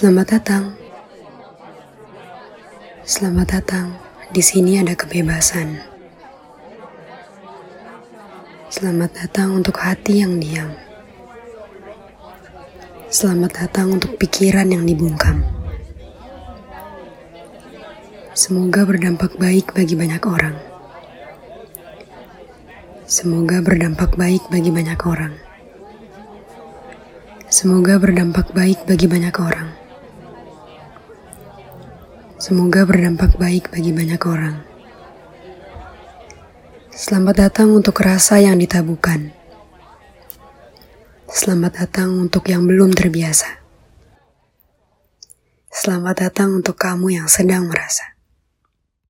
Selamat datang. Selamat datang. Di sini ada kebebasan. Selamat datang untuk hati yang diam. Selamat datang untuk pikiran yang dibungkam. Semoga berdampak baik bagi banyak orang. Semoga berdampak baik bagi banyak orang. Semoga berdampak baik bagi banyak orang. Semoga berdampak baik bagi banyak orang. Selamat datang untuk rasa yang ditabukan. Selamat datang untuk yang belum terbiasa. Selamat datang untuk kamu yang sedang merasa.